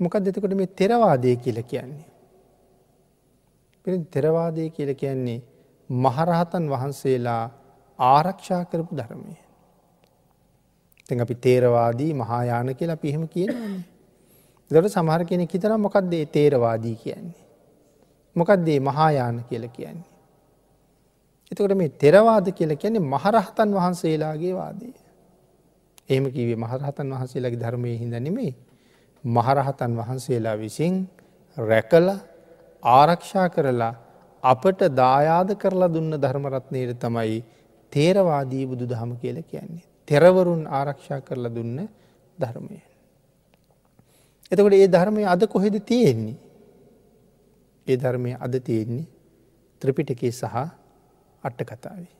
මොකක් දෙතකොට මේ තෙරවාදය කියල කියන්නේ. තෙරවාදය කියල කියන්නේ මහරහතන් වහන්සේලා ආරක්ෂා කරපු ධර්මය. තැන් අපි තේරවාදී මහායාන කියලා පිහෙම කියනන්නේ. දොට සමහර කෙනෙ හිතන මොකක්දේ තේරවාදී කියන්නේ. මොකක්දේ මහායාන කියල කියන්නේ. එතකොට මේ තෙරවාද කියල කියන්නේ මහරහතන් වහන්සේලාගේ වාදය. ඒම කිවේ මහරහතන් වහන්සේලාගේ ධර්මය හිද නෙමේ මහරහතන් වහන්සේලා විසින් රැකල ආරක්ෂා කරලා අපට දායාද කරලා දුන්න ධර්මරත්නයට තමයි තේරවාදී බුදු දහම කියල කියන්නේ. තෙරවරුන් ආරක්ෂා කරලා දුන්න ධර්මය. එතකොට ඒ ධර්මය අද කොහෙද තියෙන්නේ. ඒ ධර්මය අද තියෙන්නේ ත්‍රපිටකේ සහ අට්ට කතාවේ.